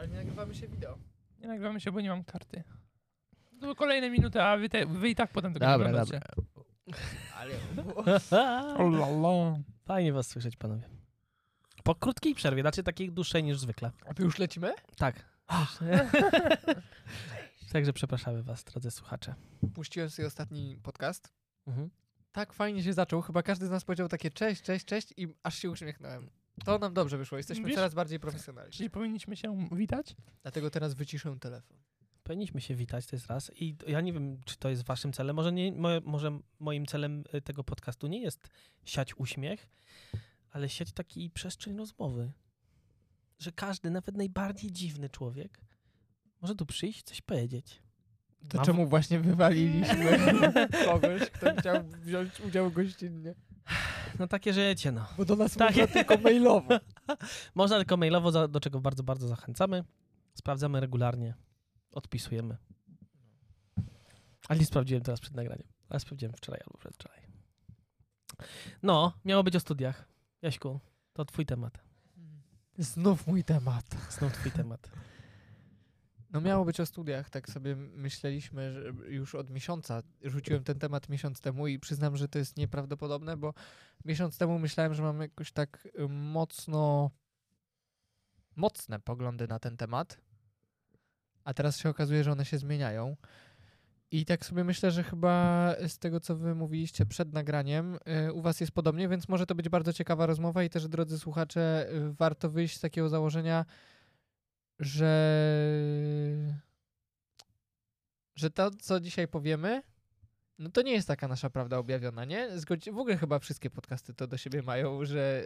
Ale nie nagrywamy się wideo. Nie nagrywamy się, bo nie mam karty. To kolejne minuty, a wy, te, wy i tak potem tego Dobra, nie oglądacie. Ale O la la. Fajnie was słyszeć, panowie. Po krótkiej przerwie, znaczy takiej dłuższej niż zwykle. A ty już lecimy? Tak. Także przepraszamy was, drodzy słuchacze. Puściłem sobie ostatni podcast. Mhm. Tak fajnie się zaczął. Chyba każdy z nas powiedział takie cześć, cześć, cześć i aż się uśmiechnąłem. To nam dobrze wyszło. Jesteśmy Wiesz- coraz bardziej profesjonalni. Czyli powinniśmy się witać? Dlatego teraz wyciszę telefon. Powinniśmy się witać, to jest raz. I ja nie wiem, czy to jest waszym celem. Może, nie, moje, może moim celem y, tego podcastu nie jest siać uśmiech, ale siać taki przestrzeń rozmowy. Że każdy, nawet najbardziej dziwny człowiek może tu przyjść, coś powiedzieć. To Mam- czemu właśnie wywaliliśmy kogoś, kto chciał wziąć udział gościnnie? No takie życie, no. Bo do nas Tak. można tylko mailowo. Można tylko mailowo, do czego bardzo, bardzo zachęcamy. Sprawdzamy regularnie. Odpisujemy. Ale nie sprawdziłem teraz przed nagraniem. Ale sprawdziłem wczoraj albo przedwczoraj. No, miało być o studiach. Jaśku, to twój temat. Znów mój temat. Znów twój temat. No miało być o studiach, tak sobie myśleliśmy, że już od miesiąca. Rzuciłem ten temat miesiąc temu i przyznam, że to jest nieprawdopodobne, bo miesiąc temu myślałem, że mam jakoś tak y, mocno mocne poglądy na ten temat, a teraz się okazuje, że one się zmieniają. I tak sobie myślę, że chyba z tego, co wy mówiliście przed nagraniem, y, u was jest podobnie, więc może to być bardzo ciekawa rozmowa i też, drodzy słuchacze, y, warto wyjść z takiego założenia, że że to, co dzisiaj powiemy, no to nie jest taka nasza prawda objawiona, nie? Zgodzi- w ogóle chyba wszystkie podcasty to do siebie mają, że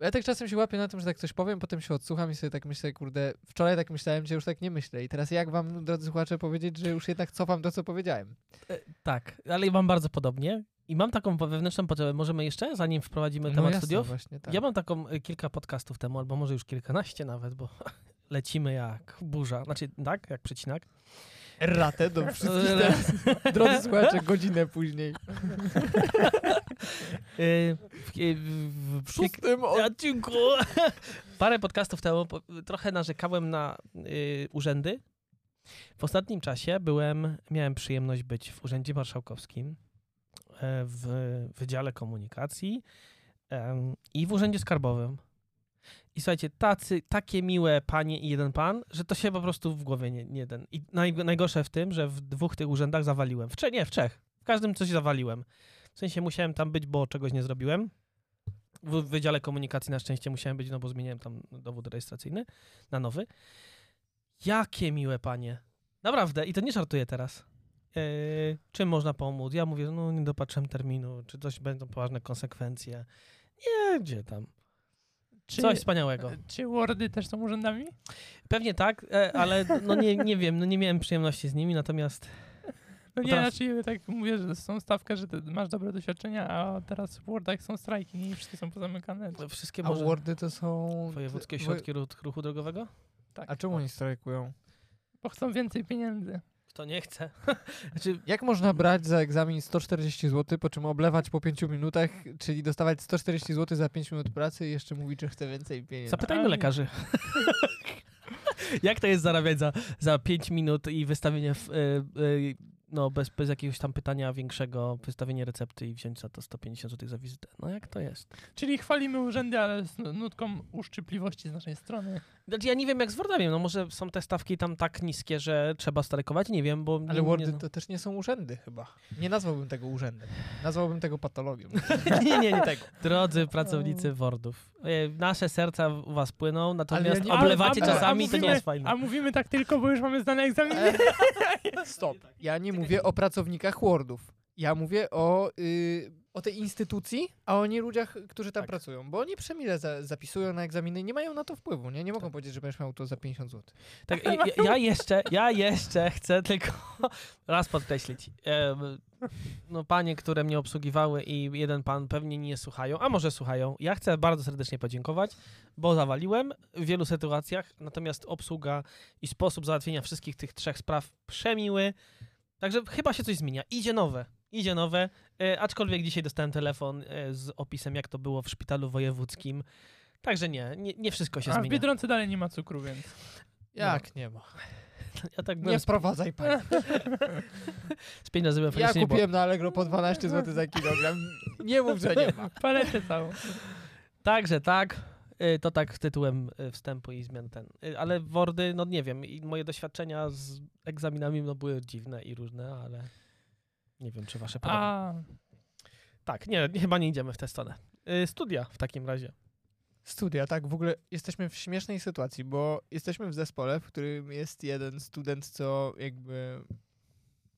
ja tak czasem się łapię na tym, że tak coś powiem, potem się odsłucham i sobie tak myślę, kurde, wczoraj tak myślałem, że już tak nie myślę i teraz jak wam, drodzy słuchacze, powiedzieć, że już jednak cofam to, co powiedziałem? E, tak, ale mam bardzo podobnie. I mam taką wewnętrzną potrzebę. Możemy jeszcze, zanim wprowadzimy temat No jasne, studiów? właśnie, tak. Ja mam taką y, kilka podcastów temu, albo może już kilkanaście nawet, bo lecimy jak burza. Znaczy, tak, jak przecinak. Ratę do wszystkich teraz, drodzy słuchacze, godzinę później. Y, w, w, w, w, Szóstym od... odcinku. Parę podcastów temu trochę narzekałem na y, urzędy. W ostatnim czasie byłem, miałem przyjemność być w Urzędzie Marszałkowskim, e, w Wydziale Komunikacji i w Urzędzie Skarbowym. I słuchajcie, tacy, takie miłe panie i jeden pan, że to się po prostu w głowie nie, nie ten. I naj, najgorsze w tym, że w dwóch tych urzędach zawaliłem. W trzech, nie, w trzech. W każdym coś zawaliłem. W sensie musiałem tam być, bo czegoś nie zrobiłem. W Wydziale Komunikacji na szczęście musiałem być, no bo zmieniłem tam dowód rejestracyjny na nowy. Jakie miłe panie. Naprawdę, i to nie żartuję teraz. Yy, czym można pomóc? Ja mówię, no nie dopatrzyłem terminu, czy coś będą poważne konsekwencje. Nie, gdzie tam. Czy, Coś wspaniałego. Czy Wordy też są urzędami? Pewnie tak, e, ale no nie, nie wiem, no nie miałem przyjemności z nimi, natomiast No nie, Potrafi- znaczy tak mówię, że są stawkę, że ty masz dobre doświadczenia, a teraz w Wordach są strajki i wszystkie są pozamykane. wszystkie A może Wordy to są... wojewódzkie woj- środki ruch- ruchu drogowego? Tak, A czemu oni strajkują? bo chcą więcej pieniędzy. Kto nie chce. znaczy, Jak można brać za egzamin 140 zł, po czym oblewać po 5 minutach, czyli dostawać 140 zł za 5 minut pracy i jeszcze mówić, że chce więcej pieniędzy? Zapytajmy lekarzy. Jak to jest zarabiać za, za 5 minut i wystawienie, w, y, y, no bez, bez jakiegoś tam pytania większego, wystawienie recepty i wziąć za to 150 zł za wizytę? No jak to jest? Czyli chwalimy urzędy, ale z nu- nutką uszczypliwości z naszej strony. Znaczy, ja nie wiem jak z Wordami, no może są te stawki tam tak niskie, że trzeba strajkować, nie wiem, bo... Ale nie, Wordy nie, znam. to też nie są urzędy chyba. Nie nazwałbym tego urzędem. Nazwałbym tego patologią. nie, nie, nie. Drodzy pracownicy Wordów, e, nasze serca u was płyną, natomiast nie- oblewacie Ale- a- a czasami, to nie mówimy- jest fajne. A mówimy tak tylko, bo już mamy zdane egzaminy. Stop. Ja nie mówię o pracownikach Wordów. Ja mówię o, y, o tej instytucji, a o nie ludziach, którzy tam Tak. pracują. Bo oni przemile za, zapisują na egzaminy i nie mają na to wpływu. Nie, nie mogą powiedzieć, że będziesz miał to za 50 zł. Tak, ja, ja jeszcze, ja jeszcze chcę tylko raz podkreślić. No panie, które mnie obsługiwały i jeden pan pewnie nie słuchają, a może słuchają. Ja chcę bardzo serdecznie podziękować, bo zawaliłem w wielu sytuacjach, natomiast obsługa i sposób załatwienia wszystkich tych trzech spraw przemiły. Także chyba się coś zmienia. Idzie nowe. Idzie nowe, e, aczkolwiek dzisiaj dostałem telefon e, z opisem, jak to było w szpitalu wojewódzkim. Także nie, nie, nie wszystko się A w zmienia. Biedronce dalej nie ma cukru, więc... Jak nie ma? Ja tak Nie byłem wprowadzaj pani. z pięć razy byłem Ja faktycznie, bo- kupiłem na Allegro po 12 zł za kilogram. Nie mów, że nie ma. Paletę całą. Także tak, to tak tytułem y, wstępu i zmian ten. Y, Ale Wordy, no nie wiem, i moje doświadczenia z egzaminami no, były dziwne i różne, ale nie wiem, czy wasze podobne. A, Tak, nie, chyba nie idziemy w tę stronę. Y, Studia w takim razie. Studia, tak, w ogóle jesteśmy w śmiesznej sytuacji, bo jesteśmy w zespole, w którym jest jeden student, co jakby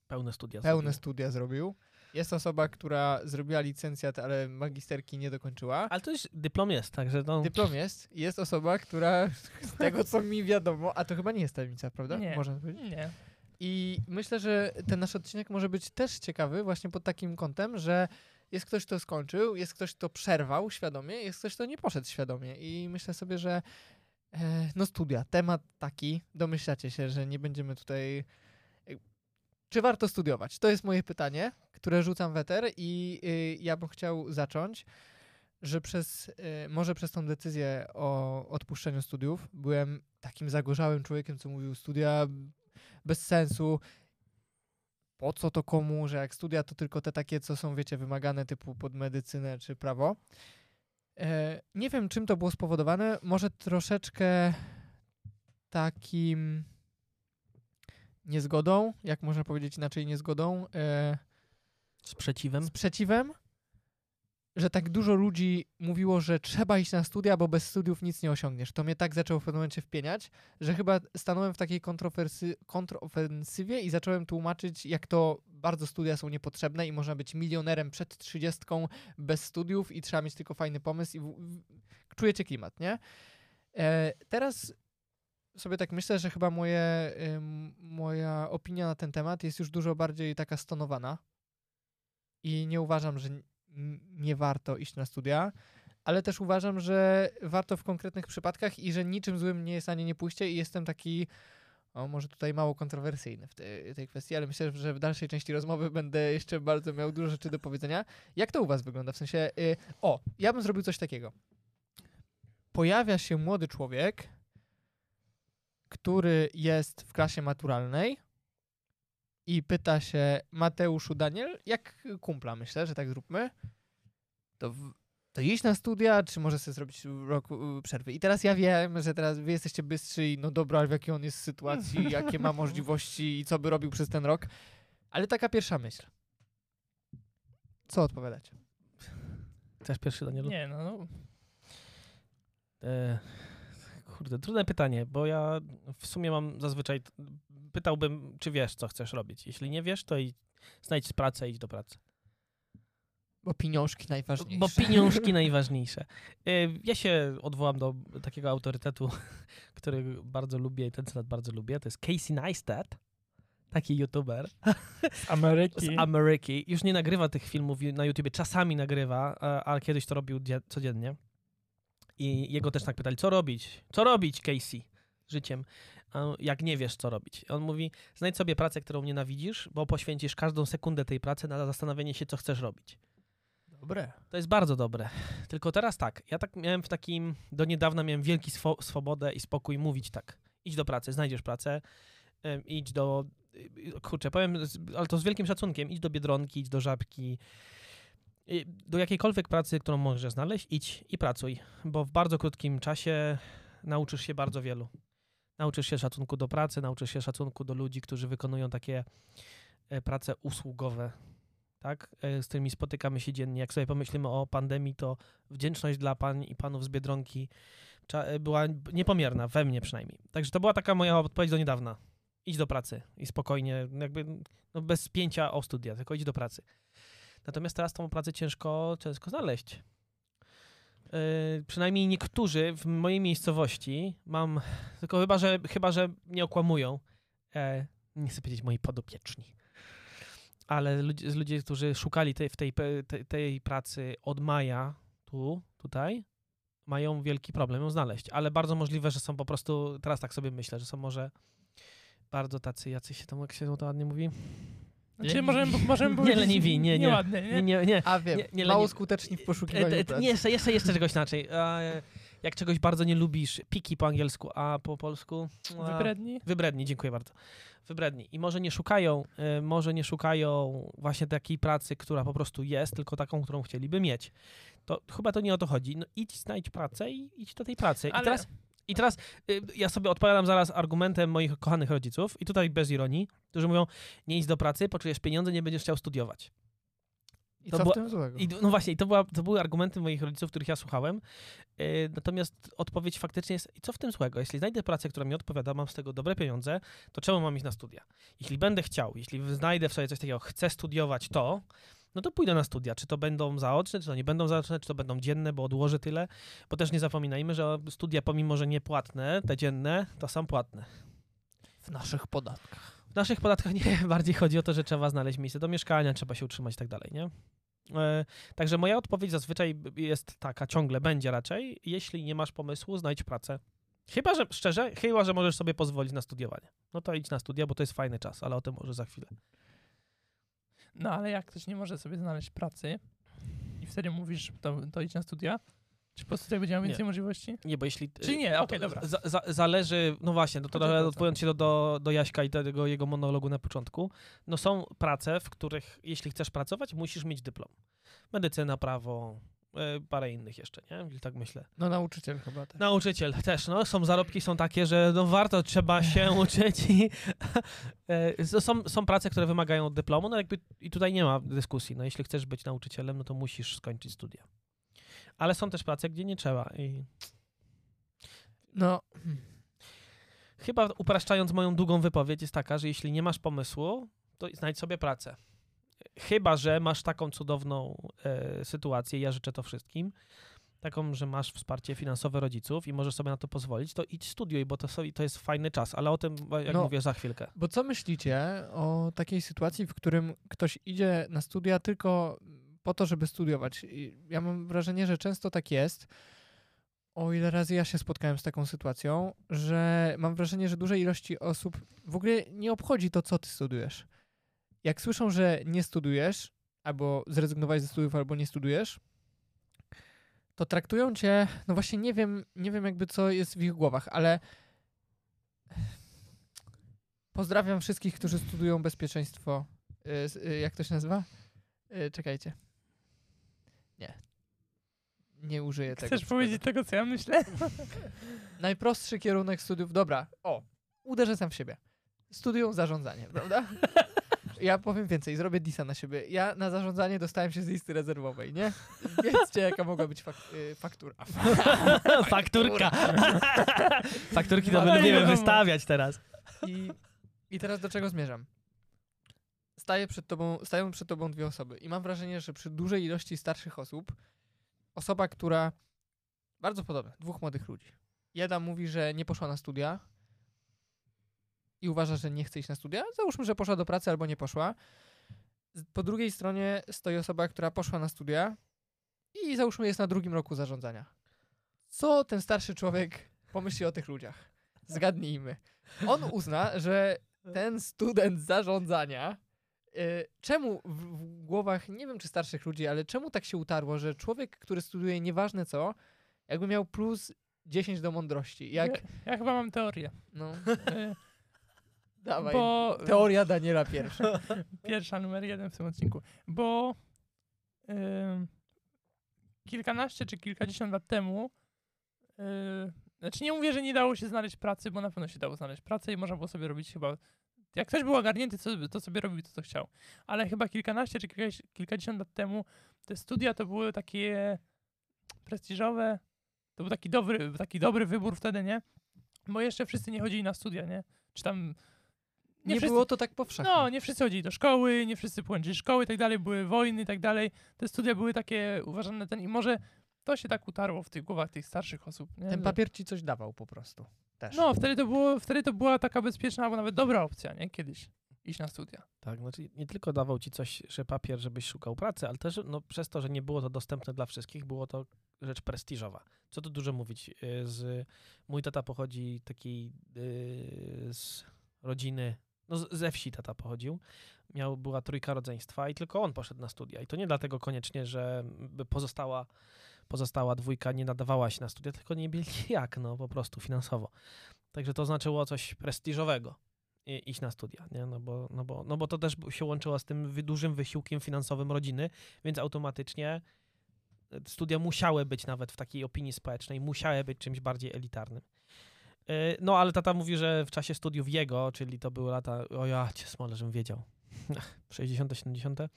Pełne studia. pełne zrobiłem. studia zrobił. Jest osoba, która zrobiła licencjat, ale magisterki nie dokończyła. Ale to już dyplom jest, także no, Dyplom jest. Jest osoba, która z tego, co mi wiadomo, a to chyba nie jest tajemnica, prawda? Nie. Można powiedzieć. nie. I myślę, że ten nasz odcinek może być też ciekawy właśnie pod takim kątem, że jest ktoś, kto skończył, jest ktoś, kto przerwał świadomie, jest ktoś, kto nie poszedł świadomie. I myślę sobie, że e, no studia, temat taki, domyślacie się, że nie będziemy tutaj... e, Czy warto studiować? To jest moje pytanie, które rzucam w eter i y, ja bym chciał zacząć, że przez, y, może przez tą decyzję o odpuszczeniu studiów byłem takim zagorzałym człowiekiem, co mówił studia bez sensu. Po co to komu, że jak studia to tylko te takie, co są, wiecie, wymagane typu pod medycynę czy prawo. E, nie wiem, czym to było spowodowane. Może troszeczkę takim niezgodą, jak można powiedzieć inaczej niezgodą, e, sprzeciwem. sprzeciwem, że tak dużo ludzi mówiło, że trzeba iść na studia, bo bez studiów nic nie osiągniesz. To mnie tak zaczęło w pewnym momencie wpieniać, że chyba stanąłem w takiej kontrofensywie i zacząłem tłumaczyć, jak to bardzo studia są niepotrzebne i można być milionerem przed trzydziestką bez studiów i trzeba mieć tylko fajny pomysł i w- w- czujecie klimat, nie? E, teraz sobie tak myślę, że chyba moje, ym, moja opinia na ten temat jest już dużo bardziej taka stonowana i nie uważam, że nie warto iść na studia, ale też uważam, że warto w konkretnych przypadkach i że niczym złym nie jest ani nie pójście i jestem taki, o może tutaj mało kontrowersyjny w tej, tej kwestii, ale myślę, że w dalszej części rozmowy będę jeszcze bardzo miał dużo rzeczy do powiedzenia. Jak to u was wygląda? W sensie, y, o, ja bym zrobił coś takiego. Pojawia się młody człowiek, który jest w klasie maturalnej i pyta się Mateuszu Daniel, jak kumpla, myślę, że tak zróbmy, to, w, to iść na studia, czy może sobie zrobić rok y, przerwy. I teraz ja wiem, że teraz wy jesteście bystrzy i no dobra, ale w jakiej on jest sytuacji, jakie ma możliwości i co by robił przez ten rok. Ale taka pierwsza myśl. Co odpowiadacie? Chcesz pierwszy, Danielu? Nie, no, no. E, kurde, trudne pytanie, bo ja w sumie mam zazwyczaj, pytałbym, czy wiesz, co chcesz robić. Jeśli nie wiesz, to i znajdź pracę i idź do pracy. Bo pieniążki najważniejsze. Bo pieniążki najważniejsze. E, Ja się odwołam do takiego autorytetu, który bardzo lubię i ten cytat bardzo lubię. To jest Casey Neistat, taki youtuber Z Ameryki. z Ameryki. Już nie nagrywa tych filmów na YouTubie, czasami nagrywa, a, a kiedyś to robił dzie- codziennie. I jego też tak pytali, co robić? Co robić, Casey, życiem? Jak nie wiesz, co robić. On mówi, znajdź sobie pracę, którą nienawidzisz, bo poświęcisz każdą sekundę tej pracy na zastanowienie się, co chcesz robić. Dobre. To jest bardzo dobre. Tylko teraz tak, ja tak miałem w takim, do niedawna miałem wielki swo- swobodę i spokój mówić tak. Idź do pracy, znajdziesz pracę, idź do, y, kurczę, powiem, ale to z wielkim szacunkiem, idź do Biedronki, idź do Żabki, y, do jakiejkolwiek pracy, którą możesz znaleźć, idź i pracuj, bo w bardzo krótkim czasie nauczysz się bardzo wielu. Nauczysz się szacunku do pracy, nauczysz się szacunku do ludzi, którzy wykonują takie e, prace usługowe, tak, e, z którymi spotykamy się dziennie. Jak sobie pomyślimy o pandemii, to wdzięczność dla pań i panów z Biedronki e, była niepomierna, we mnie przynajmniej. Także to była taka moja odpowiedź do niedawna. Idź do pracy i spokojnie, jakby no bez spięcia o studia, tylko idź do pracy. Natomiast teraz tą pracę ciężko, ciężko znaleźć. Yy, przynajmniej niektórzy w mojej miejscowości mam, tylko chyba, że, chyba, że nie okłamują, e, nie chcę powiedzieć moi podopieczni, ale ludzie, ludzie którzy szukali tej, w tej, tej, tej pracy od maja tu, tutaj, mają wielki problem ją znaleźć, ale bardzo możliwe, że są po prostu, teraz tak sobie myślę, że są może bardzo tacy, jacy się tam, jak się to ładnie mówi? Znaczy, możemy, możemy Nie powiedzieć leniwi, nie, nie. Nieładnie, nie? Nie, nie, nie. A wiem, Nie- nie mało skuteczni w E, poszukiwaniu e, pracy. nie, jeszcze, jeszcze, jeszcze czegoś inaczej. E, jak czegoś bardzo nie lubisz, piki po angielsku, a po polsku? A, Wybredni? Wybredni, dziękuję bardzo. Wybredni. I może nie szukają, y, może nie szukają właśnie takiej pracy, która po prostu jest, tylko taką, którą chcieliby mieć. To chyba to nie o to chodzi. No idź, znajdź pracę i idź do tej pracy. I Ale- teraz, i teraz y, ja sobie odpowiadam zaraz argumentem moich kochanych rodziców, i tutaj bez ironii, którzy mówią, nie idź do pracy, poczujesz pieniądze, nie będziesz chciał studiować. I To co była- w tym złego? I, no właśnie, i to, była, to były argumenty moich rodziców, których ja słuchałem. Yy, natomiast odpowiedź faktycznie jest, i co w tym złego? Jeśli znajdę pracę, która mi odpowiada, mam z tego dobre pieniądze, to czemu mam iść na studia? Jeśli będę chciał, jeśli znajdę w sobie coś takiego, chcę studiować to, no to pójdę na studia. Czy to będą zaoczne, czy to nie będą zaoczne, czy to będą dzienne, bo odłożę tyle. Bo też nie zapominajmy, że studia, pomimo że nie płatne, te dzienne, to są płatne. W naszych podatkach. W naszych podatkach nie bardziej chodzi o to, że trzeba znaleźć miejsce do mieszkania, trzeba się utrzymać i tak dalej, nie? E, Także moja odpowiedź zazwyczaj jest taka, ciągle będzie raczej, jeśli nie masz pomysłu, znajdź pracę. Chyba, że szczerze, chyba, że możesz sobie pozwolić na studiowanie. No to idź na studia, bo to jest fajny czas, ale o tym może za chwilę. No ale jak ktoś nie może sobie znaleźć pracy i wtedy mówisz, to, to idź na studia? Czy po prostu tutaj będzie miał Nie. więcej możliwości? Nie, bo jeśli... Czy nie? Okej, to dobra. Za, za, zależy, no właśnie, no to Chodzi o to, co- odpowiadając się do, do, do Jaśka i do tego jego monologu na początku, no są prace, w których jeśli chcesz pracować, musisz mieć dyplom. Medycyna, prawo, e, parę innych jeszcze, nie? Tak myślę. No nauczyciel chyba też. Nauczyciel też, no są zarobki są takie, że no warto, trzeba się uczyć i e, są, są prace, które wymagają dyplomu, no jakby i tutaj nie ma dyskusji, no jeśli chcesz być nauczycielem, no to musisz skończyć studia. Ale są też prace, gdzie nie trzeba i No, chyba upraszczając moją długą wypowiedź jest taka, że jeśli nie masz pomysłu, to znajdź sobie pracę. Chyba, że masz taką cudowną e, sytuację, ja życzę to wszystkim, taką, że masz wsparcie finansowe rodziców i możesz sobie na to pozwolić, to idź studiuj, bo to, sobie, to jest fajny czas, ale o tym, jak No. mówię, za chwilkę. bo co myślicie o takiej sytuacji, w którym ktoś idzie na studia tylko po to, żeby studiować? I ja mam wrażenie, że często tak jest. O ile razy ja się spotkałem z taką sytuacją, że mam wrażenie, że dużej ilości osób w ogóle nie obchodzi to, co ty studujesz. Jak słyszą, że nie studujesz, albo zrezygnowałeś ze studiów, albo nie studujesz, to traktują cię, no właśnie nie wiem, nie wiem jakby co jest w ich głowach, ale pozdrawiam wszystkich, którzy studiują bezpieczeństwo. Y, y, Jak to się nazywa? Y, Czekajcie. Nie. Nie użyję tego. Chcesz powiedzieć tego, co ja myślę? Najprostszy kierunek studiów. Dobra, o, uderzę sam w siebie. Studium zarządzanie, prawda? Ja powiem więcej, zrobię disa na siebie. Ja na zarządzanie dostałem się z listy rezerwowej, nie? Wiedzcie, jaka mogła być fak y, faktura. Fakturka. Fakturki to wiadomo. wystawiać teraz. I, I teraz do czego zmierzam? Staję przed tobą, stają przed tobą dwie osoby i mam wrażenie, że przy dużej ilości starszych osób osoba, która bardzo podobna, dwóch młodych ludzi. Jedna mówi, że nie poszła na studia i uważa, że nie chce iść na studia. Załóżmy, że poszła do pracy albo nie poszła. Po drugiej stronie stoi osoba, która poszła na studia i załóżmy jest na drugim roku zarządzania. Co ten starszy człowiek pomyśli o tych ludziach? Zgadnijmy. On uzna, że ten student zarządzania, y, czemu w, w głowach, nie wiem czy starszych ludzi, ale czemu tak się utarło, że człowiek, który studiuje nieważne co, jakby miał plus 10 do mądrości. Jak, Ja, ja chyba mam teorię. no, Y, dawaj. Bo Teoria Daniela pierwsza. pierwsza, numer jeden w tym odcinku. Bo ym, kilkanaście czy kilkadziesiąt lat temu, yy, znaczy nie mówię, że nie dało się znaleźć pracy, bo na pewno się dało znaleźć pracę i można było sobie robić chyba, jak ktoś był ogarnięty, to sobie robił to, co chciał. Ale chyba kilkanaście czy kilka, kilkadziesiąt lat temu te studia to były takie prestiżowe, to był taki dobry, taki dobry wybór wtedy, nie? Bo jeszcze wszyscy nie chodzili na studia, nie? Czy tam... Nie, wszyscy- było to tak powszechne. no, nie wszyscy chodzili do szkoły, nie wszyscy kończyli szkoły i tak dalej, były wojny i tak dalej. Te studia były takie uważane ten i może to się tak utarło w tych głowach tych starszych osób. Nie? Ten papier ci coś dawał po prostu. Też. No, wtedy to, było, wtedy to była taka bezpieczna, albo nawet dobra opcja, nie? Kiedyś iść na studia. Tak, znaczy nie tylko dawał ci coś, że papier, żebyś szukał pracy, ale też no, przez to, że nie było to dostępne dla wszystkich, było to rzecz prestiżowa. Co tu dużo mówić. y, Z, mój tata pochodzi takiej y, z rodziny, no ze wsi tata pochodził. Miał, była trójka rodzeństwa i tylko on poszedł na studia. I to nie dlatego koniecznie, że pozostała pozostała dwójka nie nadawała się na studia, tylko nie mieli jak, no po prostu finansowo. Także to znaczyło coś prestiżowego iść na studia, nie? No, bo, no, bo, no bo to też się łączyło z tym dużym wysiłkiem finansowym rodziny, więc automatycznie e, studia musiały być nawet w takiej opinii społecznej, musiały być czymś bardziej elitarnym. E, No, ale tata mówi, że w czasie studiów jego, czyli to były lata, o ja cię smolę, żebym wiedział, 60., 70., e,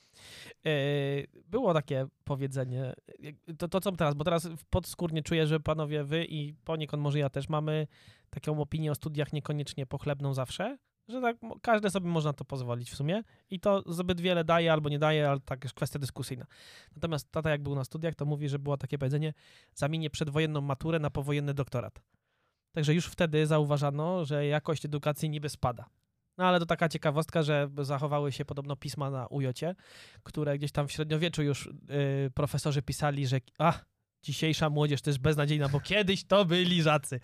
było takie powiedzenie, jak- to, to co teraz, bo teraz podskórnie czuję, że panowie wy i poniekąd może ja też mamy taką opinię o studiach niekoniecznie pochlebną zawsze, że tak każde sobie można to pozwolić w sumie i to zbyt wiele daje albo nie daje, ale tak jest kwestia dyskusyjna. Natomiast tata jak był na studiach, to mówi, że było takie powiedzenie, zamienię przedwojenną maturę na powojenny doktorat. Także już wtedy zauważano, że jakość edukacji niby spada. No ale to taka ciekawostka, że zachowały się podobno pisma na ujocie, które gdzieś tam w średniowieczu już y, profesorzy pisali, że a, dzisiejsza młodzież to jest beznadziejna, bo kiedyś to byli żacy.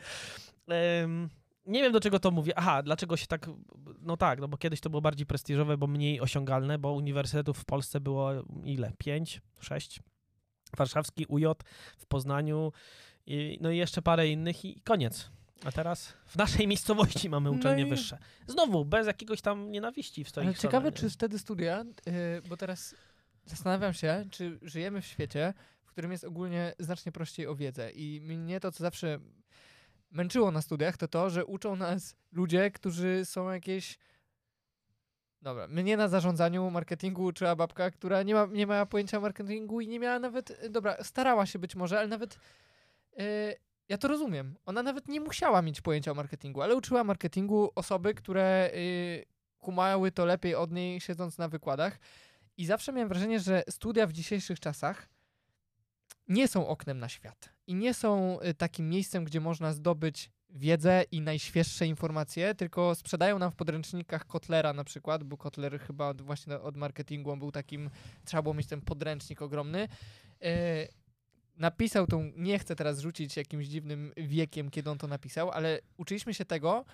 Nie wiem, do czego to mówię. Aha, dlaczego się tak... No tak, no bo kiedyś to było bardziej prestiżowe, bo mniej osiągalne, bo uniwersytetów w Polsce było ile? Pięć? Sześć? Warszawski UJ w Poznaniu, i, no i jeszcze parę innych i koniec. A teraz w naszej miejscowości mamy No uczelnie i- wyższe. Znowu, bez jakiegoś tam nienawiści w Ale ciekawe, czy wtedy studia, yy, bo teraz zastanawiam się, czy żyjemy w świecie, w którym jest ogólnie znacznie prościej o wiedzę. I mnie to, co zawsze męczyło na studiach, to to, że uczą nas ludzie, którzy są jakieś. Dobra, mnie na zarządzaniu marketingu uczyła babka, która nie, ma, nie miała pojęcia marketingu i nie miała nawet. Dobra, starała się być może, ale nawet. Yy, ja to rozumiem. Ona nawet nie musiała mieć pojęcia o marketingu, ale uczyła marketingu osoby, które yy, kumały to lepiej od niej, siedząc na wykładach. I zawsze miałem wrażenie, że studia w dzisiejszych czasach nie są oknem na świat i nie są y, takim miejscem, gdzie można zdobyć wiedzę i najświeższe informacje, tylko sprzedają nam w podręcznikach Kotlera na przykład, bo Kotler chyba od, właśnie od marketingu on był takim, trzeba było mieć ten podręcznik ogromny. Yy, napisał tą, nie chcę teraz rzucić jakimś dziwnym wiekiem, kiedy on to napisał, ale uczyliśmy się tego,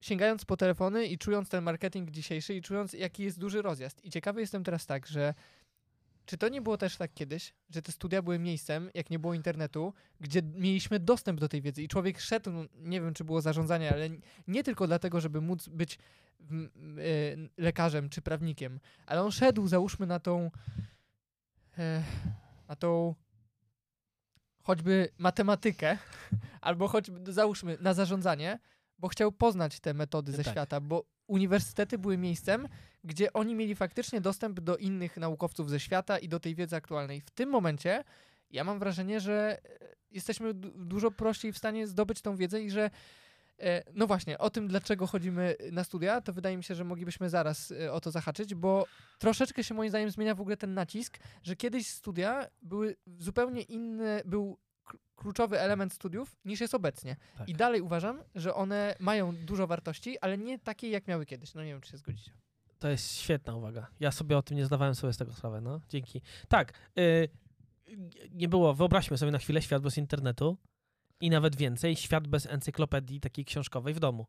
sięgając po telefony i czując ten marketing dzisiejszy i czując, jaki jest duży rozjazd. I ciekawy jestem teraz tak, że czy to nie było też tak kiedyś, że te studia były miejscem, jak nie było internetu, gdzie mieliśmy dostęp do tej wiedzy i człowiek szedł, no, nie wiem czy było zarządzanie, ale nie tylko dlatego, żeby móc być y, lekarzem czy prawnikiem, ale on szedł, załóżmy, na tą e, na tą choćby matematykę, albo choćby, załóżmy, na zarządzanie, bo chciał poznać te metody ze Tak. świata, bo uniwersytety były miejscem, gdzie oni mieli faktycznie dostęp do innych naukowców ze świata i do tej wiedzy aktualnej. W tym momencie ja mam wrażenie, że e, jesteśmy du- dużo prościej w stanie zdobyć tą wiedzę i że no właśnie, o tym, dlaczego chodzimy na studia, to wydaje mi się, że moglibyśmy zaraz e, o to zahaczyć, bo troszeczkę się moim zdaniem zmienia w ogóle ten nacisk, że kiedyś studia były zupełnie inny, był kl- kluczowy element studiów niż jest obecnie. Tak. I dalej uważam, że one mają dużo wartości, ale nie takiej, jak miały kiedyś. No nie wiem, czy się zgodzicie. To jest świetna uwaga. Ja sobie o tym nie zdawałem sobie z tego sprawy, no. Dzięki. Tak, y, nie było, wyobraźmy sobie na chwilę świat bez internetu i nawet więcej, świat bez encyklopedii takiej książkowej w domu.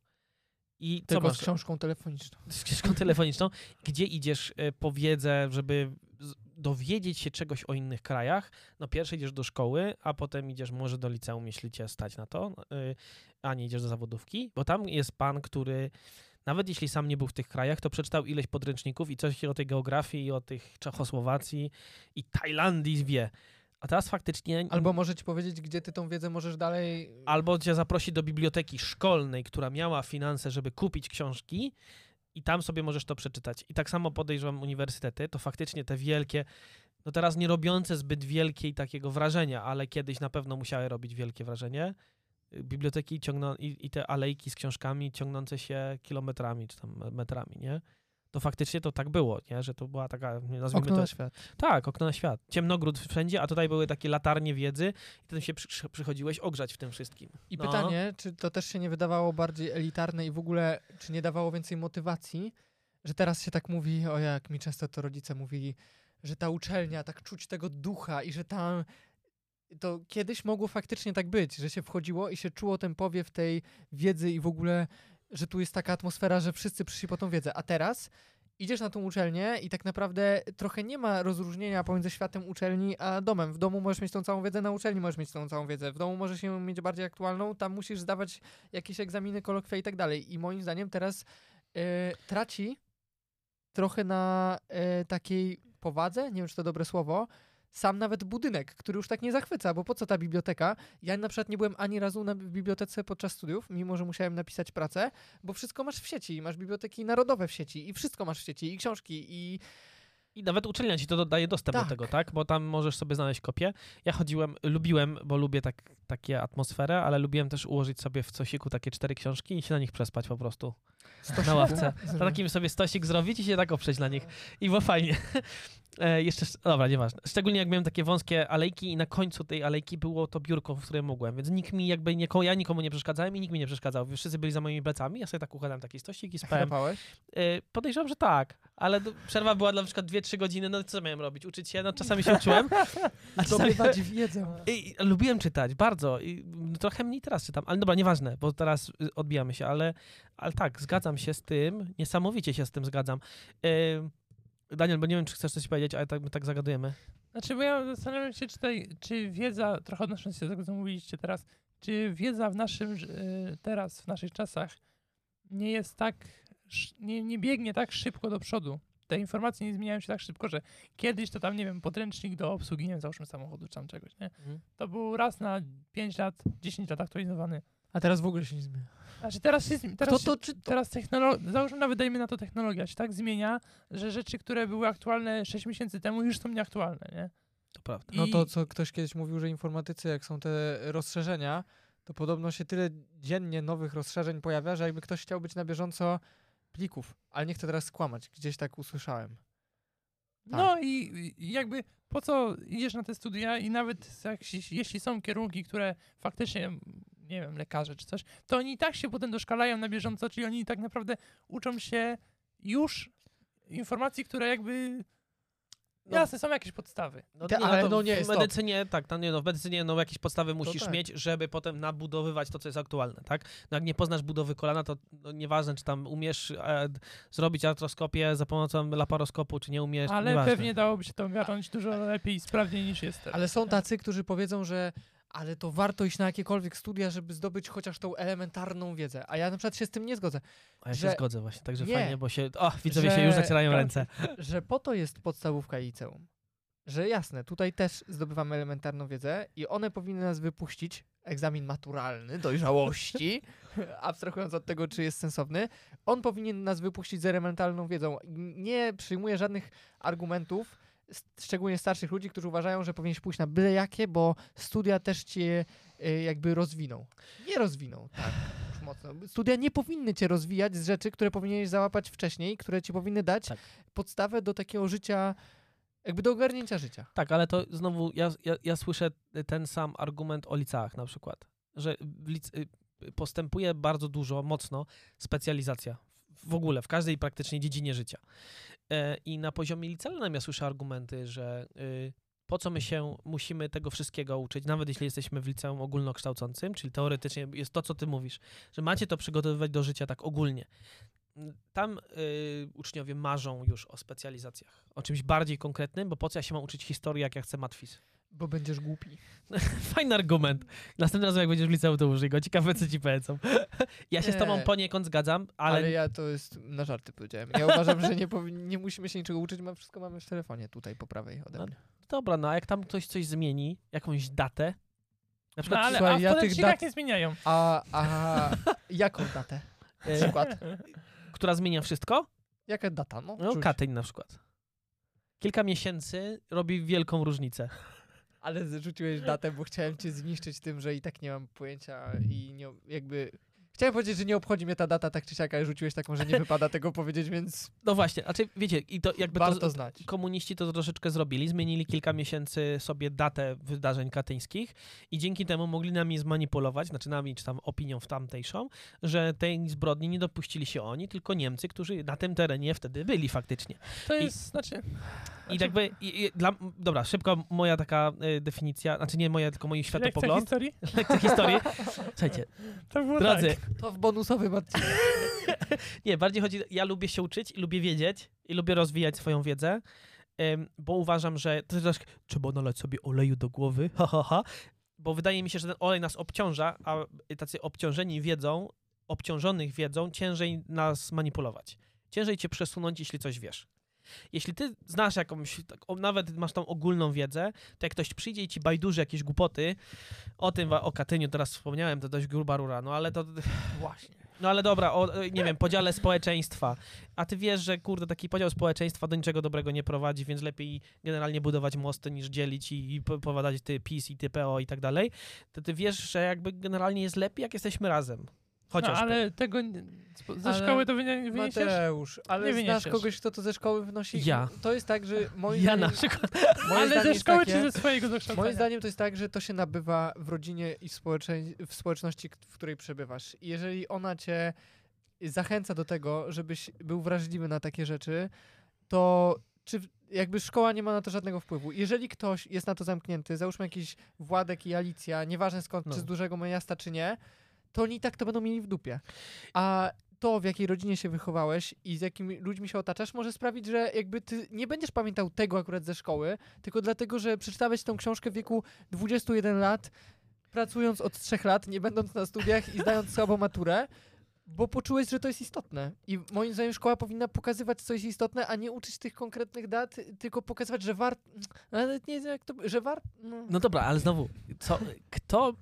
I co Tylko masz? z książką telefoniczną. z książką telefoniczną, gdzie idziesz y, po wiedzę, żeby dowiedzieć się czegoś o innych krajach. No pierwsze idziesz do szkoły, a potem idziesz może do liceum, jeśli cię stać na to, y, a nie idziesz do zawodówki, bo tam jest pan, który nawet jeśli sam nie był w tych krajach, to przeczytał ileś podręczników i coś o tej geografii i o tych Czechosłowacji i Tajlandii wie. A teraz faktycznie Albo może ci powiedzieć, gdzie ty tą wiedzę możesz dalej... albo cię zaprosi do biblioteki szkolnej, która miała finanse, żeby kupić książki i tam sobie możesz to przeczytać. I tak samo podejrzewam uniwersytety, to faktycznie te wielkie, no teraz nie robiące zbyt wielkiej takiego wrażenia, ale kiedyś na pewno musiały robić wielkie wrażenie. Y, Biblioteki ciągną, i, i te alejki z książkami ciągnące się kilometrami czy tam metrami, nie? To faktycznie to tak było, nie? Że to była taka, nazwijmy Okno to, na świat. tak, okno na świat. Ciemnogród wszędzie, a tutaj były takie latarnie wiedzy i tym się przy, przychodziłeś ogrzać w tym wszystkim. I No. pytanie, czy to też się nie wydawało bardziej elitarne i w ogóle, czy nie dawało więcej motywacji, że teraz się tak mówi, o jak mi często to rodzice mówili, że ta uczelnia, tak czuć tego ducha i że tam to kiedyś mogło faktycznie tak być, że się wchodziło i się czuło ten powiew tej wiedzy i w ogóle, że tu jest taka atmosfera, że wszyscy przyszli po tą wiedzę. A teraz idziesz na tą uczelnię i tak naprawdę trochę nie ma rozróżnienia pomiędzy światem uczelni a domem. W domu możesz mieć tą całą wiedzę, na uczelni możesz mieć tą całą wiedzę. W domu możesz ją mieć bardziej aktualną, tam musisz zdawać jakieś egzaminy, kolokwia i tak dalej. I moim zdaniem teraz e, traci trochę na e, takiej powadze, nie wiem czy to dobre słowo, sam nawet budynek, który już tak nie zachwyca, bo po co ta biblioteka? Ja na przykład nie byłem ani razu na, bibliotece podczas studiów, mimo że musiałem napisać pracę, bo wszystko masz w sieci, masz biblioteki narodowe w sieci i wszystko masz w sieci, i książki, i I nawet uczelnia ci to daje dostęp Tak. do tego, tak? Bo tam możesz sobie znaleźć kopię. Ja chodziłem, lubiłem, bo lubię tak, takie atmosferę, ale lubiłem też ułożyć sobie w cosiku takie cztery książki i się na nich przespać po prostu. Na ławce. Na takim sobie stosik zrobić i się tak oprzeć na nich. I było fajnie. E, jeszcze, dobra, nieważne. Szczególnie jak miałem takie wąskie alejki i na końcu tej alejki było to biurko, w którym mogłem, więc nikt mi jakby, nie, ja nikomu nie przeszkadzałem i nikt mi nie przeszkadzał. Wszyscy byli za moimi plecami, ja sobie tak układałem taki stosik i spałem. E, podejrzewam, że tak, ale do, przerwa była dla na przykład 2-3 godziny, no co miałem robić? Uczyć się? No czasami się uczyłem. A czasami, wiedzę. i, i lubiłem czytać, bardzo. I trochę mniej teraz czytam, ale dobra, nieważne, bo teraz odbijamy się, ale, ale tak, zgadzam się z tym, niesamowicie się z tym zgadzam. Yy, Daniel, bo nie wiem, czy chcesz coś powiedzieć, ale tak, my tak zagadujemy. Znaczy, bo ja zastanawiam się, czy, tutaj, czy wiedza, trochę odnosząc się do tego, co mówiliście teraz, czy wiedza w naszym, ż- y, teraz, w naszych czasach nie jest tak, nie, nie biegnie tak szybko do przodu. Te informacje nie zmieniają się tak szybko, że kiedyś to tam, nie wiem, podręcznik do obsługi, nie wiem, załóżmy samochodu czy tam czegoś, nie? To był raz na 5 lat, 10 lat aktualizowany. A teraz w ogóle się nie zmienia. Znaczy teraz się, teraz, to się, czy to? teraz technologia, załóżmy nawet dajmy na to technologia, się tak zmienia, że rzeczy, które były aktualne 6 miesięcy temu już są nieaktualne, nie? To prawda. No I- to, co ktoś kiedyś mówił, że informatycy, jak są te rozszerzenia, to podobno się tyle dziennie nowych rozszerzeń pojawia, że jakby ktoś chciał być na bieżąco plików. Ale nie chcę teraz skłamać, gdzieś tak usłyszałem. No i i jakby po co idziesz na te studia i nawet jak, jeśli są kierunki, które faktycznie, nie wiem, lekarze czy coś, to oni i tak się potem doszkalają na bieżąco, czyli oni tak naprawdę uczą się już informacji, które jakby No. jasne, są jakieś podstawy. No, Te- nie, ale to no nie, w stop. medycynie, tak, no, nie, no, w medycynie no, jakieś podstawy musisz tak. mieć, żeby potem nabudowywać to, co jest aktualne, tak? No, jak nie poznasz budowy kolana, to no, nieważne, czy tam umiesz e, zrobić artroskopię za pomocą laparoskopu, czy nie umiesz, Ale nieważne. pewnie dałoby się to ogarnąć dużo lepiej i sprawniej niż jest teraz. Ale są tacy, którzy powiedzą, że ale to warto iść na jakiekolwiek studia, żeby zdobyć chociaż tą elementarną wiedzę. A ja na przykład się z tym nie zgodzę. A ja się że- zgodzę właśnie, także Nie. fajnie, bo się, o, widzowie się Że- już zacierają ręce. że po to jest podstawówka i liceum. Że jasne, tutaj też zdobywamy elementarną wiedzę i one powinny nas wypuścić, egzamin maturalny dojrzałości, abstrahując od tego, czy jest sensowny, on powinien nas wypuścić z elementarną wiedzą. Nie przyjmuję żadnych argumentów, szczególnie starszych ludzi, którzy uważają, że powinieneś pójść na byle jakie, bo studia też cię y, jakby rozwiną. Nie rozwiną, tak. już Mocno. Studia nie powinny cię rozwijać z rzeczy, które powinieneś załapać wcześniej, które ci powinny dać Tak. podstawę do takiego życia, jakby do ogarnięcia życia. Tak, ale to znowu ja, ja, ja słyszę ten sam argument o liceach na przykład, że y, postępuje bardzo dużo, mocno specjalizacja w ogóle, w każdej praktycznie dziedzinie życia. E, I na poziomie licealnym ja słyszę argumenty, że y, po co my się musimy tego wszystkiego uczyć, nawet jeśli jesteśmy w liceum ogólnokształcącym, czyli teoretycznie jest to, co ty mówisz, że macie to przygotowywać do życia tak ogólnie. Tam y, uczniowie marzą już o specjalizacjach, o czymś bardziej konkretnym, bo po co ja się mam uczyć historii, jak ja chcę matwis? Bo będziesz głupi. Fajny argument. Następnym razem, jak będziesz w liceum, to użyj go. Ciekawe, co ci powiedzą. Ja się z tobą Nie. poniekąd zgadzam, ale, Ale... ja to jest na żarty powiedziałem. Ja uważam, że nie, nie musimy się niczego uczyć, ma wszystko mamy w telefonie tutaj po prawej ode No, mnie. dobra, no a jak tam ktoś coś zmieni, jakąś datę, na No przykład ale słuchaj, a w ja tych dat- nie zmieniają. A, a jaką datę? e, Przykład. która zmienia wszystko, Jaka data? No, no. Katyń na przykład. Kilka miesięcy robi wielką różnicę. Ale zrzuciłeś datę, bo chciałem cię zniszczyć tym, że i tak nie mam pojęcia i nie, jakby... Chciałem powiedzieć, że nie obchodzi mnie ta data tak czy siak, ale rzuciłeś taką, że nie wypada tego powiedzieć, więc No właśnie, znaczy wiecie, i to jakby warto to, znać. komuniści to troszeczkę zrobili, zmienili kilka miesięcy sobie datę wydarzeń katyńskich i dzięki temu mogli nami zmanipulować, znaczy nami czy tam opinią w tamtejszą, że tej zbrodni nie dopuścili się oni, tylko Niemcy, którzy na tym terenie wtedy byli faktycznie. To I- jest, znaczy... I jakby, i, i, dla, dobra, szybko moja taka y, definicja, znaczy nie moja, tylko mój Lekcja światopogląd, historii? lekcja historii. Słuchajcie, To było drodzy, tak. To w bonusowym odcinku. Nie, bardziej chodzi, ja lubię się uczyć i lubię wiedzieć i lubię rozwijać swoją wiedzę, bo uważam, że to jest trzeba nalać sobie oleju do głowy, ha, ha, ha, bo wydaje mi się, że ten olej nas obciąża, a tacy obciążeni wiedzą, obciążonych wiedzą, ciężej nas manipulować. Ciężej cię przesunąć, jeśli coś wiesz. Jeśli ty znasz jakąś, tak, o, nawet masz tą ogólną wiedzę, to jak ktoś przyjdzie i ci bajdurzy jakieś głupoty, o tym, o Katyniu teraz wspomniałem, to dość gruba rura, no ale to, Właśnie. no ale dobra, o, nie wiem, podziale społeczeństwa. A ty wiesz, że kurde, taki podział społeczeństwa do niczego dobrego nie prowadzi, więc lepiej generalnie budować mosty niż dzielić i, i po- powadać ty PiS i ty PO i tak dalej. To ty wiesz, że jakby generalnie jest lepiej, jak jesteśmy razem. No, Chociaż. ale tego ze szkoły to wynie- wyniesiesz? Mateusz, ale Nie znasz wyniesiesz. kogoś, kto to ze szkoły wnosi? Ja. To jest tak, że moim ja zdaniem, na przykład. Ale ze szkoły takie, czy ze swojego dokształcenia? Moim zdaniem to jest tak, że to się nabywa w rodzinie i w, społeczności, w której przebywasz. I jeżeli ona cię zachęca do tego, żebyś był wrażliwy na takie rzeczy, to czy jakby szkoła nie ma na to żadnego wpływu. Jeżeli ktoś jest na to zamknięty, załóżmy jakiś Władek i Alicja, nieważne skąd, No. czy z dużego miasta, czy nie, to oni i tak to będą mieli w dupie. A to, w jakiej rodzinie się wychowałeś i z jakimi ludźmi się otaczasz, może sprawić, że jakby ty nie będziesz pamiętał tego akurat ze szkoły, tylko dlatego, że przeczytałeś tą książkę w wieku 21 lat, pracując od 3 lat, nie będąc na studiach i zdając słabą maturę, bo poczułeś, że to jest istotne. I moim zdaniem szkoła powinna pokazywać, co jest istotne, a nie uczyć tych konkretnych dat, tylko pokazywać, że wart... Nawet nie wiem, jak to... że wart... No. No dobra, ale znowu, co, kto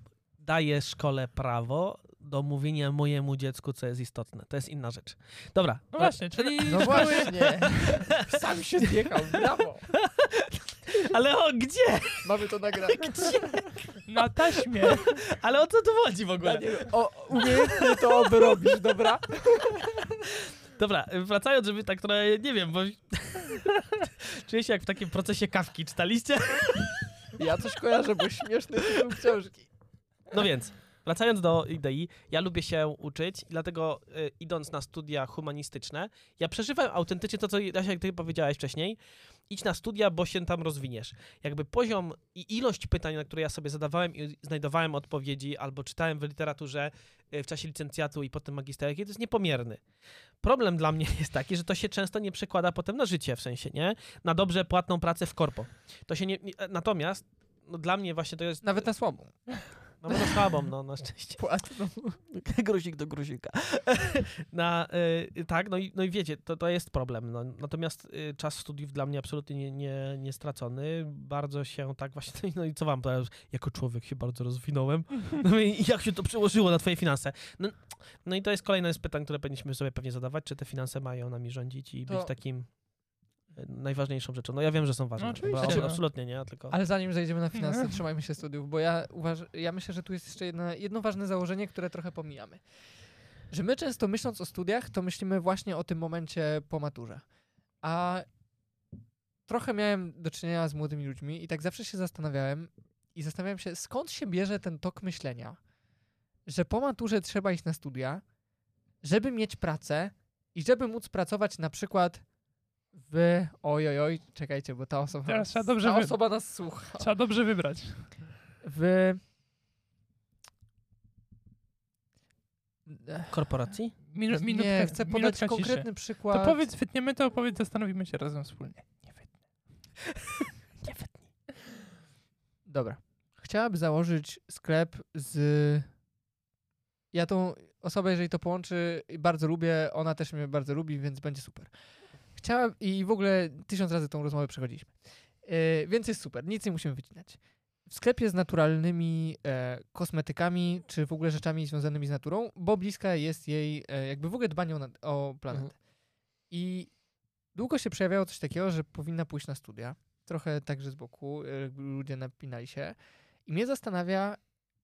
daje szkole prawo do mówienia mojemu dziecku, co jest istotne? To jest inna rzecz. Dobra. No właśnie, czyli No szkoły- właśnie. Sam się zjechał, brawo. Ale o gdzie? Mamy to nagrane. na taśmie. Ale o co tu chodzi w ogóle? Daniel, o, umiejętnie to robisz, dobra? Dobra, wracając, żeby tak trochę, nie wiem, bo czuję się jak w takim procesie kawki. Czytaliście? Ja coś kojarzę, bo śmieszny tytuł książki. No więc, wracając do idei, ja lubię się uczyć, dlatego y, idąc na studia humanistyczne, ja przeżywam autentycznie to, co Jasia, jak ty powiedziałeś wcześniej, idź na studia, bo się tam rozwiniesz. Jakby poziom i ilość pytań, na które ja sobie zadawałem i znajdowałem odpowiedzi, albo czytałem w literaturze y, w czasie licencjatu i potem magisterki, to jest niepomierny. Problem dla mnie jest taki, że to się często nie przekłada potem na życie, w sensie, nie? Na dobrze płatną pracę w korpo. To się nie... nie natomiast no, dla mnie właśnie to jest... Nawet na słabą. No, no słabą, no, na szczęście. Płatną. grusik do gruzika. Na, y, tak, no i, no i wiecie, to, to jest problem. No. Natomiast y, czas studiów dla mnie absolutnie nie, nie, nie stracony. Bardzo się tak właśnie, no i, no co wam teraz, jako człowiek się bardzo rozwinąłem. No i jak się to przełożyło na twoje finanse? No, no i to jest kolejne z pytań, które powinniśmy sobie pewnie zadawać, czy te finanse mają nami rządzić i To- być takim najważniejszą rzeczą. No ja wiem, że są ważne. No oczywiście, no. absolutnie nie, tylko... Ale zanim zejdziemy na finanse, trzymajmy się studiów, bo ja uważam, ja myślę, że tu jest jeszcze jedno, jedno ważne założenie, które trochę pomijamy. Że my często myśląc o studiach, to myślimy właśnie o tym momencie po maturze. A trochę miałem do czynienia z młodymi ludźmi i tak zawsze się zastanawiałem i zastanawiałem się, skąd się bierze ten tok myślenia, że po maturze trzeba iść na studia, żeby mieć pracę i żeby móc pracować na przykład w... Oj, oj, oj, czekajcie, bo ta osoba, Teraz trzeba dobrze ta wy- osoba nas słucha. Trzeba dobrze wybrać. W... Korporacji? Minu, minutka, nie, chcę podać minutka konkretny ciszy. przykład. To powiedz, wytniemy to, powiedz, zastanowimy się razem wspólnie. Nie wytnę. Nie wytnij. Dobra. Chciałaby założyć sklep z... Ja tą osobę, jeżeli to połączy, bardzo lubię, ona też mnie bardzo lubi, więc będzie super. Chciała i w ogóle tysiąc razy tą rozmowę przechodziliśmy. Yy, więc jest super, nic nie musimy wycinać. W sklepie z naturalnymi e, kosmetykami, czy w ogóle rzeczami związanymi z naturą, bo bliska jest jej e, jakby w ogóle dbanie o, o planetę. Mhm. I długo się przejawiało coś takiego, że powinna pójść na studia. Trochę także z boku, e, jakby ludzie napinali się. I mnie zastanawia,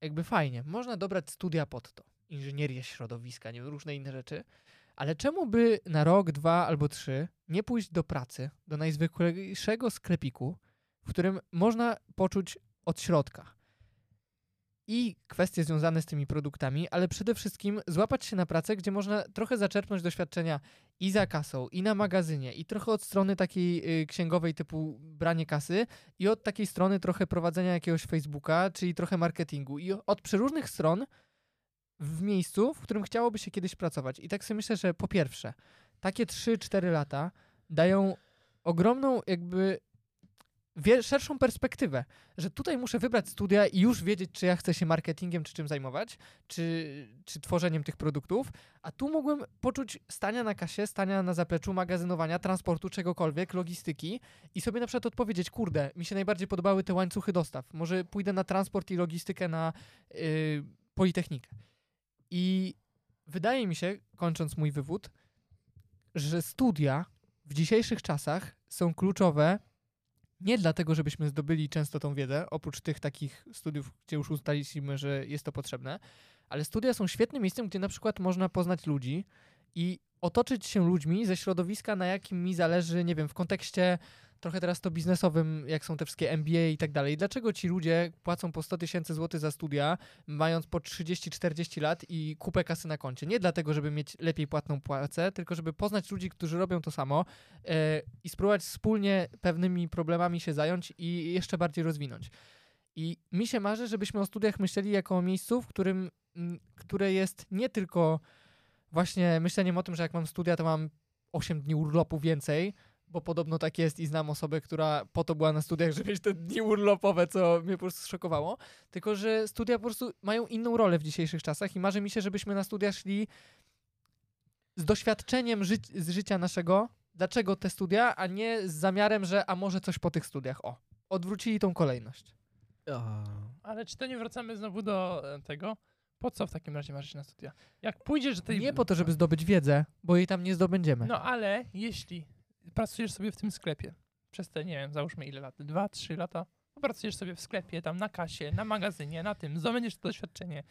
jakby fajnie, można dobrać studia pod to. Inżynierię środowiska, nie wiem, różne inne rzeczy. Ale czemu by na rok, dwa albo trzy nie pójść do pracy, do najzwyklejszego sklepiku, w którym można poczuć od środka i kwestie związane z tymi produktami, ale przede wszystkim złapać się na pracę, gdzie można trochę zaczerpnąć doświadczenia i za kasą, i na magazynie, i trochę od strony takiej y, księgowej typu branie kasy, i od takiej strony trochę prowadzenia jakiegoś Facebooka, czyli trochę marketingu. I od przeróżnych stron w miejscu, w którym chciałoby się kiedyś pracować. I tak sobie myślę, że po pierwsze, takie 3-4 lata dają ogromną jakby szerszą perspektywę, że tutaj muszę wybrać studia i już wiedzieć, czy ja chcę się marketingiem, czy czym zajmować, czy, czy tworzeniem tych produktów, a tu mogłem poczuć stania na kasie, stania na zapleczu, magazynowania, transportu, czegokolwiek, logistyki i sobie na przykład odpowiedzieć, kurde, mi się najbardziej podobały te łańcuchy dostaw, może pójdę na transport i logistykę na yy, Politechnikę. I wydaje mi się, kończąc mój wywód, że studia w dzisiejszych czasach są kluczowe nie dlatego, żebyśmy zdobyli często tą wiedzę, oprócz tych takich studiów, gdzie już ustaliliśmy, że jest to potrzebne, ale studia są świetnym miejscem, gdzie na przykład można poznać ludzi i otoczyć się ludźmi ze środowiska, na jakim mi zależy, nie wiem, w kontekście trochę teraz to biznesowym, jak są te wszystkie MBA i tak dalej. Dlaczego ci ludzie płacą po 100 tysięcy złotych za studia, mając po 30-40 lat i kupę kasy na koncie? Nie dlatego, żeby mieć lepiej płatną płacę, tylko żeby poznać ludzi, którzy robią to samo e, i spróbować wspólnie pewnymi problemami się zająć i jeszcze bardziej rozwinąć. I mi się marzy, żebyśmy o studiach myśleli jako o miejscu, w którym, które jest nie tylko właśnie myśleniem o tym, że jak mam studia, to mam 8 dni urlopu więcej, bo podobno tak jest i znam osobę, która po to była na studiach, żeby mieć te dni urlopowe, co mnie po prostu zszokowało. Tylko, że studia po prostu mają inną rolę w dzisiejszych czasach i marzy mi się, żebyśmy na studia szli z doświadczeniem ży z życia naszego. Dlaczego te studia, a nie z zamiarem, że a może coś po tych studiach. O, odwrócili tą kolejność. Ale czy to nie wracamy znowu do e, tego? Po co w takim razie marzyć na studia? Jak pójdziesz do tej... Nie po to, żeby zdobyć wiedzę, bo jej tam nie zdobędziemy. No ale jeśli pracujesz sobie w tym sklepie przez te, nie wiem, załóżmy ile lat, dwa, trzy lata, pracujesz sobie w sklepie, tam na kasie, na magazynie, na tym, zdobędziesz to doświadczenie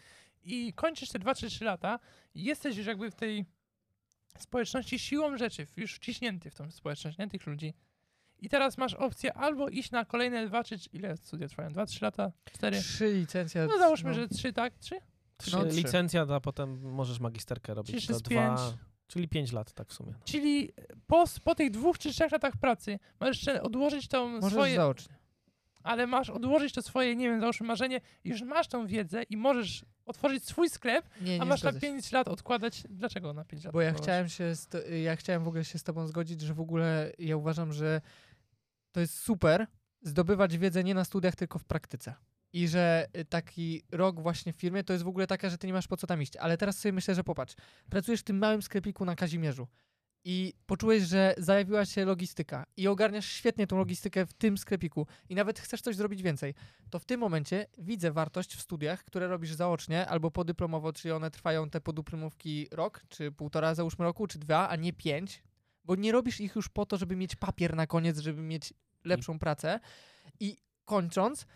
i kończysz te dwa, trzy, trzy lata jesteś już jakby w tej społeczności siłą rzeczy, już wciśnięty w tą społeczność, nie tych ludzi. I teraz masz opcję albo iść na kolejne dwa, czy ile studia trwają? Dwa, trzy lata? Cztery? Trzy licencje. No załóżmy, że trzy, tak? Trzy? Trzy, No, trzy. licencja, a potem możesz magisterkę robić. Czyli to dwa, pięć. czyli pięć lat, tak w sumie. Czyli po, po tych dwóch czy trzech latach pracy możesz jeszcze odłożyć tą Możesz swoje, zaocznie. ale masz odłożyć to swoje, nie wiem, załóżmy marzenie, już masz tą wiedzę i możesz otworzyć swój sklep, Nie, a nie masz na zgodzę się. 5 lat odkładać. Dlaczego na 5 lat? Bo ja odkładać? chciałem się, ja chciałem w ogóle się z tobą zgodzić, że w ogóle ja uważam, że to jest super zdobywać wiedzę nie na studiach, tylko w praktyce. I że y, taki rok właśnie w firmie to jest w ogóle taka, że ty nie masz po co tam iść. Ale teraz sobie myślę, że popatrz, pracujesz w tym małym sklepiku na Kazimierzu i poczułeś, że zajawiła się logistyka i ogarniasz świetnie tą logistykę w tym sklepiku i nawet chcesz coś zrobić więcej, to w tym momencie widzę wartość w studiach, które robisz zaocznie albo podyplomowo, czyli one trwają te podyplomówki rok, czy półtora załóżmy roku, czy dwa, a nie pięć, bo nie robisz ich już po to, żeby mieć papier na koniec, żeby mieć lepszą pracę. I kończąc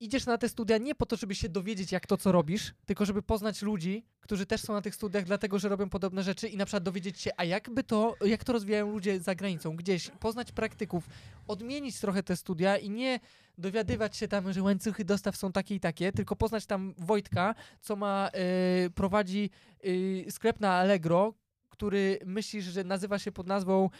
idziesz na te studia nie po to, żeby się dowiedzieć, jak to, co robisz, tylko żeby poznać ludzi, którzy też są na tych studiach, dlatego, że robią podobne rzeczy i na przykład dowiedzieć się, a jakby to, jak to rozwijają ludzie za granicą, gdzieś, poznać praktyków, odmienić trochę te studia i nie dowiadywać się tam, że łańcuchy dostaw są takie i takie, tylko poznać tam Wojtka, co ma, y, prowadzi y, sklep na Allegro, który myślisz, że nazywa się pod nazwą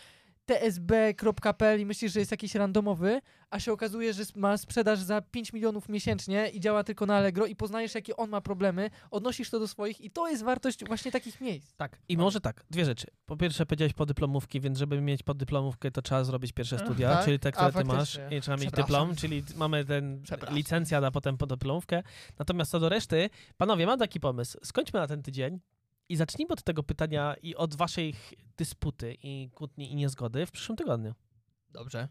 tsb.pl i myślisz, że jest jakiś randomowy, a się okazuje, że ma sprzedaż za 5 milionów miesięcznie i działa tylko na Allegro i poznajesz, jakie on ma problemy, odnosisz to do swoich i to jest wartość właśnie takich miejsc. Tak. I może tak, dwie rzeczy. Po pierwsze powiedziałeś podyplomówki, więc żeby mieć podyplomówkę, to trzeba zrobić pierwsze studia, tak? czyli te, A, które ty masz i trzeba mieć dyplom, czyli mamy ten Przepraszam. licencjat, a potem podyplomówkę. Natomiast co do reszty, panowie, mam taki pomysł. Skończmy na ten tydzień i zacznijmy od tego pytania i od waszej dysputy i kłótni i niezgody w przyszłym tygodniu. Dobrze.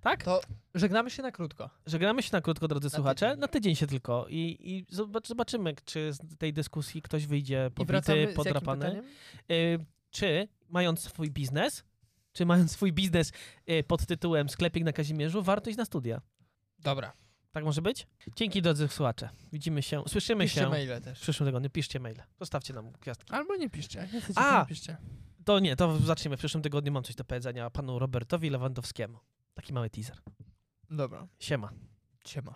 Tak? To żegnamy się na krótko. Żegnamy się na krótko, drodzy Na słuchacze. tydzień. Na tydzień się tylko. I, i zobacz, zobaczymy, czy z tej dyskusji ktoś wyjdzie pobity, podrapany. Y, czy mając swój biznes, czy mając swój biznes y, pod tytułem Sklepik na Kazimierzu, warto iść na studia? Dobra. Tak może być? Dzięki drodzy słuchacze. Widzimy się, słyszymy Piszcie się maile w też. przyszłym tygodniu. Piszcie maile. Zostawcie nam gwiazdki. Albo nie piszcie, jak nie chcecie, A! nie piszcie. To nie, to zaczniemy. W przyszłym tygodniu mam coś do powiedzenia panu Robertowi Lewandowskiemu. Taki mały teaser. Dobra. Siema. Siema.